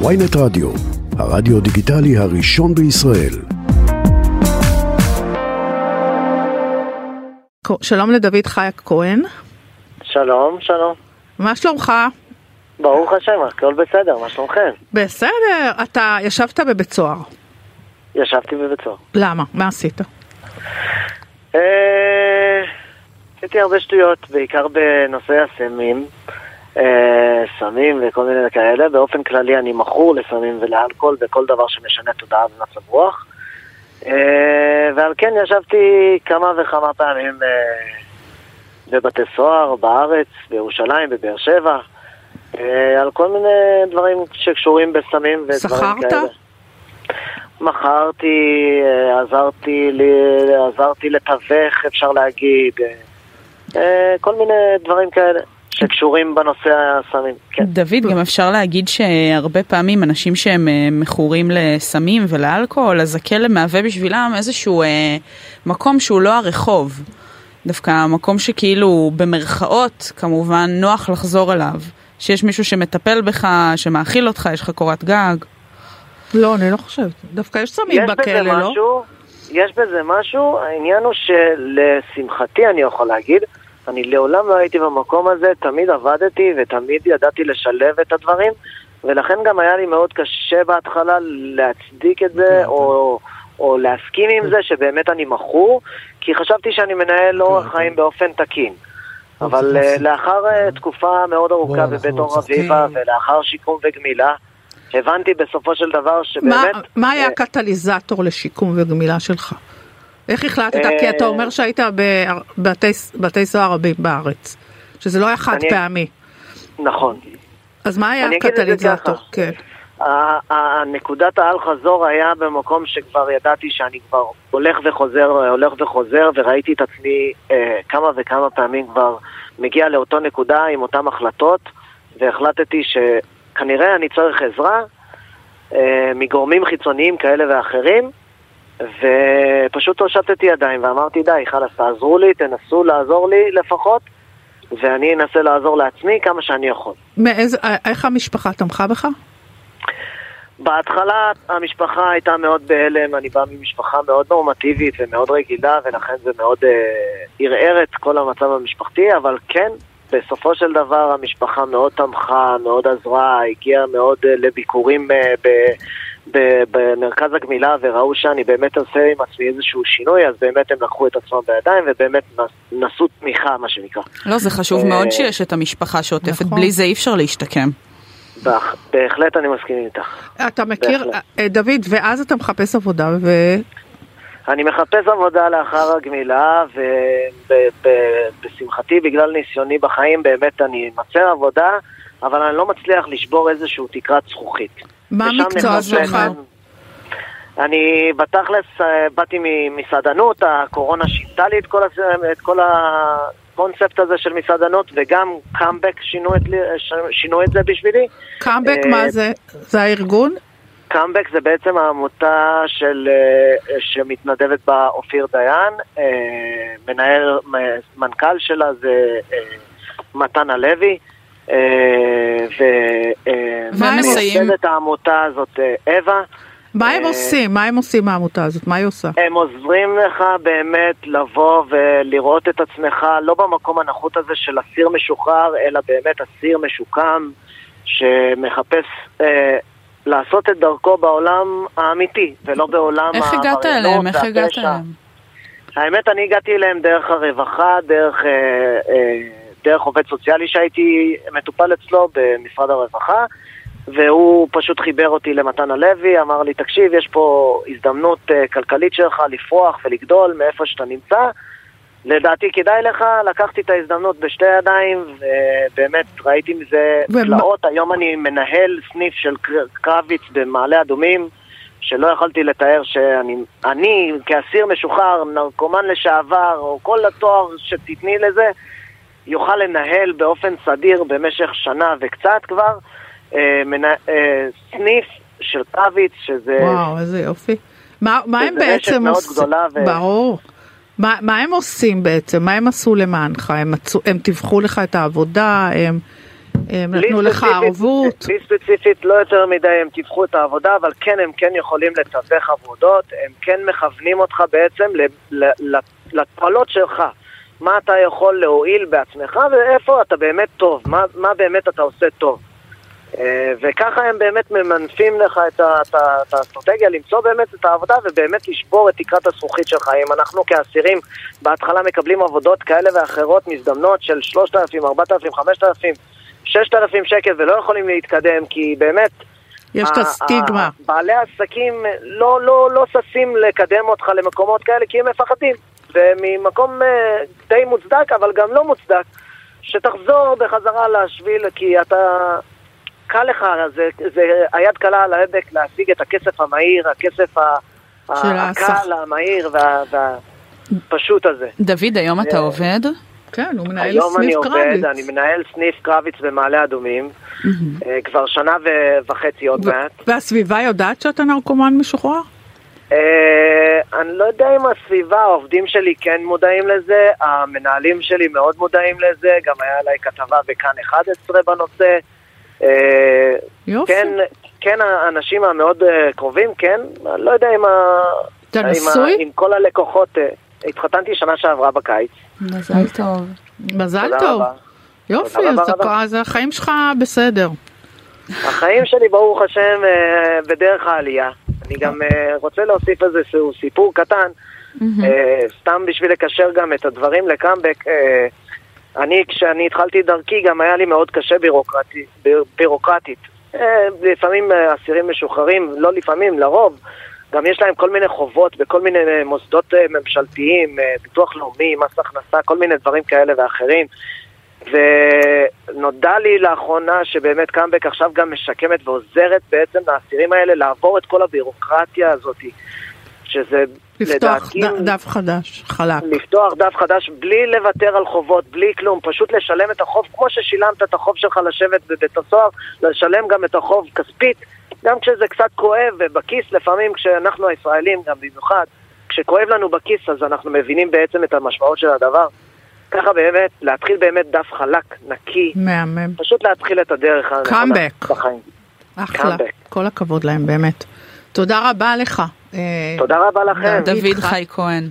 ויינט רדיו, הרדיו דיגיטלי הראשון בישראל. שלום לדוד חייק כהן. שלום, שלום. מה שלומך? ברוך השם, הכל בסדר, מה שלומכם? בסדר, אתה ישבת בבית סוהר. ישבתי בבית סוהר. למה? מה עשית? אה, עשיתי הרבה שטויות, בעיקר בנושא הסמים, אה, סמים וכל מיני כאלה. באופן כללי אני מכור לסמים ולאלכוהול וכל דבר שמשנה תודעה ומצב רוח. אה, ועל כן ישבתי כמה וכמה פעמים בבתי סוהר, בארץ, בירושלים, בבאר שבע, על כל מיני דברים שקשורים בסמים ודברים כאלה. שכרת? מכרתי, עזרתי, עזרתי לתווך, אפשר להגיד, כל מיני דברים כאלה. שקשורים בנושא הסמים, כן. דוד, גם אפשר להגיד שהרבה פעמים אנשים שהם מכורים לסמים ולאלכוהול, אז הכלא מהווה בשבילם איזשהו אה, מקום שהוא לא הרחוב. דווקא מקום שכאילו במרכאות, כמובן, נוח לחזור אליו. שיש מישהו שמטפל בך, שמאכיל אותך, יש לך קורת גג. לא, אני לא חושבת. דווקא יש סמים בכלא, לא? משהו, יש בזה משהו, העניין הוא שלשמחתי אני יכול להגיד, אני לעולם לא הייתי במקום הזה, תמיד עבדתי ותמיד ידעתי לשלב את הדברים, ולכן גם היה לי מאוד קשה בהתחלה להצדיק את זה, או, או להסכים עם זה שבאמת אני מכור, כי חשבתי שאני מנהל אורח חיים באופן תקין. אבל לאחר תקופה מאוד ארוכה בבית אור אביבה, ולאחר שיקום וגמילה, הבנתי בסופו של דבר שבאמת... מה, היה הקטליזטור לשיקום וגמילה שלך? איך החלטת? כי אתה אומר שהיית בבתי סוהר רבים בארץ, שזה לא היה חד. פעמי. נכון. אז מה היה הקטליזטור? כן. הנקודת האל חזור היה במקום שכבר ידעתי שאני כבר הולך וחוזר, הולך וחוזר, וראיתי את עצמי אה, כמה וכמה פעמים כבר מגיע לאותו נקודה עם אותן החלטות, והחלטתי שכנראה אני צריך עזרה אה, מגורמים חיצוניים כאלה ואחרים, ופשוט הושטתי ידיים ואמרתי די, חלאס, תעזרו לי, תנסו לעזור לי לפחות, ואני אנסה לעזור לעצמי כמה שאני יכול. מאיזה, איך המשפחה תמכה בך? בהתחלה המשפחה הייתה מאוד בהלם, אני בא ממשפחה מאוד נורמטיבית ומאוד רגילה ולכן זה מאוד אה, ערער את כל המצב המשפחתי, אבל כן, בסופו של דבר המשפחה מאוד תמכה, מאוד עזרה, הגיעה מאוד אה, לביקורים אה, ב... במרכז הגמילה וראו שאני באמת עושה עם עצמי איזשהו שינוי, אז באמת הם לקחו את עצמם בידיים ובאמת נשאו תמיכה, מה שנקרא. לא, זה חשוב מאוד שיש את המשפחה שעוטפת, נכון. בלי זה אי אפשר להשתקם. בהחלט אני מסכים איתך. אתה מכיר, דוד, ואז אתה מחפש עבודה ו... אני מחפש עבודה לאחר הגמילה, ובשמחתי, בגלל ניסיוני בחיים, באמת אני אמצא עבודה, אבל אני לא מצליח לשבור איזושהי תקרת זכוכית. מה המקצוע שלך? אני בתכלס באתי ממסעדנות, הקורונה שינתה לי את כל, את כל הקונספט הזה של מסעדנות, וגם קאמבק שינו את, שינו את זה בשבילי. קאמבק מה זה? זה הארגון? קאמבק זה בעצם העמותה של, שמתנדבת בה אופיר דיין, מנהל, מנכ"ל שלה זה מתן הלוי. ומייסדת העמותה הזאת אווה. מה הם עושים? מה הם עושים מהעמותה הזאת? מה היא עושה? הם עוזרים לך באמת לבוא ולראות את עצמך לא במקום הנחות הזה של אסיר משוחרר, אלא באמת אסיר משוקם שמחפש אה, לעשות את דרכו בעולם האמיתי, ולא בעולם איך הגעת אליהם? איך הגעת אליהם? האמת, אני הגעתי אליהם דרך הרווחה, דרך... אה, אה, דרך עובד סוציאלי שהייתי מטופל אצלו במשרד הרווחה, והוא פשוט חיבר אותי למתן הלוי, אמר לי, תקשיב, יש פה הזדמנות uh, כלכלית שלך לפרוח ולגדול מאיפה שאתה נמצא. לדעתי כדאי לך, לקחתי את ההזדמנות בשתי ידיים, ובאמת ראיתי מזה תלאות. היום אני מנהל סניף של קרביץ במעלה אדומים, שלא יכולתי לתאר שאני אני, כאסיר משוחרר, נרקומן לשעבר, או כל התואר שתתני לזה, יוכל לנהל באופן סדיר במשך שנה וקצת כבר אה, מנה, אה, סניף של קרביץ, שזה... וואו, איזה יופי. מה, מה הם בעצם עושים? ו... ברור. מה, מה הם עושים בעצם? מה הם עשו למענך? הם, מצו, הם טיווחו לך את העבודה? הם הם נתנו לך ערבות? לי ספציפית לא יותר מדי הם טיווחו את העבודה, אבל כן, הם כן יכולים לתווך עבודות, הם כן מכוונים אותך בעצם ל- ל- ל- לתועלות שלך. מה אתה יכול להועיל בעצמך ואיפה אתה באמת טוב, מה, מה באמת אתה עושה טוב. אה, וככה הם באמת ממנפים לך את, האסטרטגיה, למצוא באמת את העבודה ובאמת לשבור את תקרת הזכוכית שלך. אם אנחנו כאסירים בהתחלה מקבלים עבודות כאלה ואחרות מזדמנות של 3,000, 4,000, 5,000, 6,000 שקל ולא יכולים להתקדם כי באמת... יש את הסטיגמה. בעלי העסקים לא, לא, לא ששים לקדם אותך למקומות כאלה כי הם מפחדים. וממקום אה, די מוצדק, אבל גם לא מוצדק, שתחזור בחזרה לשביל כי אתה... קל לך, זה, זה היד קלה על ההדק להשיג את הכסף המהיר, הכסף ה- של ה- הסך. הקל, המהיר וה- והפשוט הזה. דוד, היום אתה אה, עובד? כן, הוא מנהל היום אני סניף עובד, קרביץ. אני מנהל סניף קרביץ במעלה אדומים, אה, כבר שנה ו- וחצי עוד ו- מעט. והסביבה יודעת שאתה נרקומן משוחרר? אה, אני לא יודע אם הסביבה, העובדים שלי כן מודעים לזה, המנהלים שלי מאוד מודעים לזה, גם היה עליי כתבה בכאן 11 בנושא. אה, יופי. כן, כן, האנשים המאוד אה, קרובים, כן, אני לא יודע אם, ה... אתה נשוי? עם כל הלקוחות, התחתנתי שנה שעברה בקיץ. מזל טוב. מזל טוב. רבה. יופי, אז רבה. אז החיים שלך בסדר. החיים שלי, ברוך השם, בדרך העלייה. אני גם אה, רוצה להוסיף איזשהו סיפור קטן, אה, סתם בשביל לקשר גם את הדברים לקאמבק. אה, אני, כשאני התחלתי את דרכי, גם היה לי מאוד קשה בירוקרטי, ביר- בירוקרטית. לפעמים אסירים משוחררים, לא לפעמים, לרוב, גם יש להם כל מיני חובות בכל מיני מוסדות ממשלתיים, ביטוח לאומי, מס הכנסה, כל מיני דברים כאלה ואחרים. ונודע לי לאחרונה שבאמת קאמבק עכשיו גם משקמת ועוזרת בעצם לאסירים האלה לעבור את כל הבירוקרטיה הזאת, שזה לפתוח לדעתי... ד- דף חדש, חלק. לפתוח דף חדש בלי לוותר על חובות, בלי כלום, פשוט לשלם את החוב כמו ששילמת את החוב שלך לשבת בבית הסוהר, לשלם גם את החוב כספית, גם כשזה קצת כואב ובכיס, לפעמים כשאנחנו הישראלים גם במיוחד, כשכואב לנו בכיס אז אנחנו מבינים בעצם את המשמעות של הדבר. ככה באמת, להתחיל באמת דף חלק, נקי, מהמם. פשוט להתחיל את הדרך הנכונה Comeback. בחיים. אחלה. כל הכבוד להם, באמת. תודה רבה לך. אה, תודה רבה לכם. דוד חי כהן.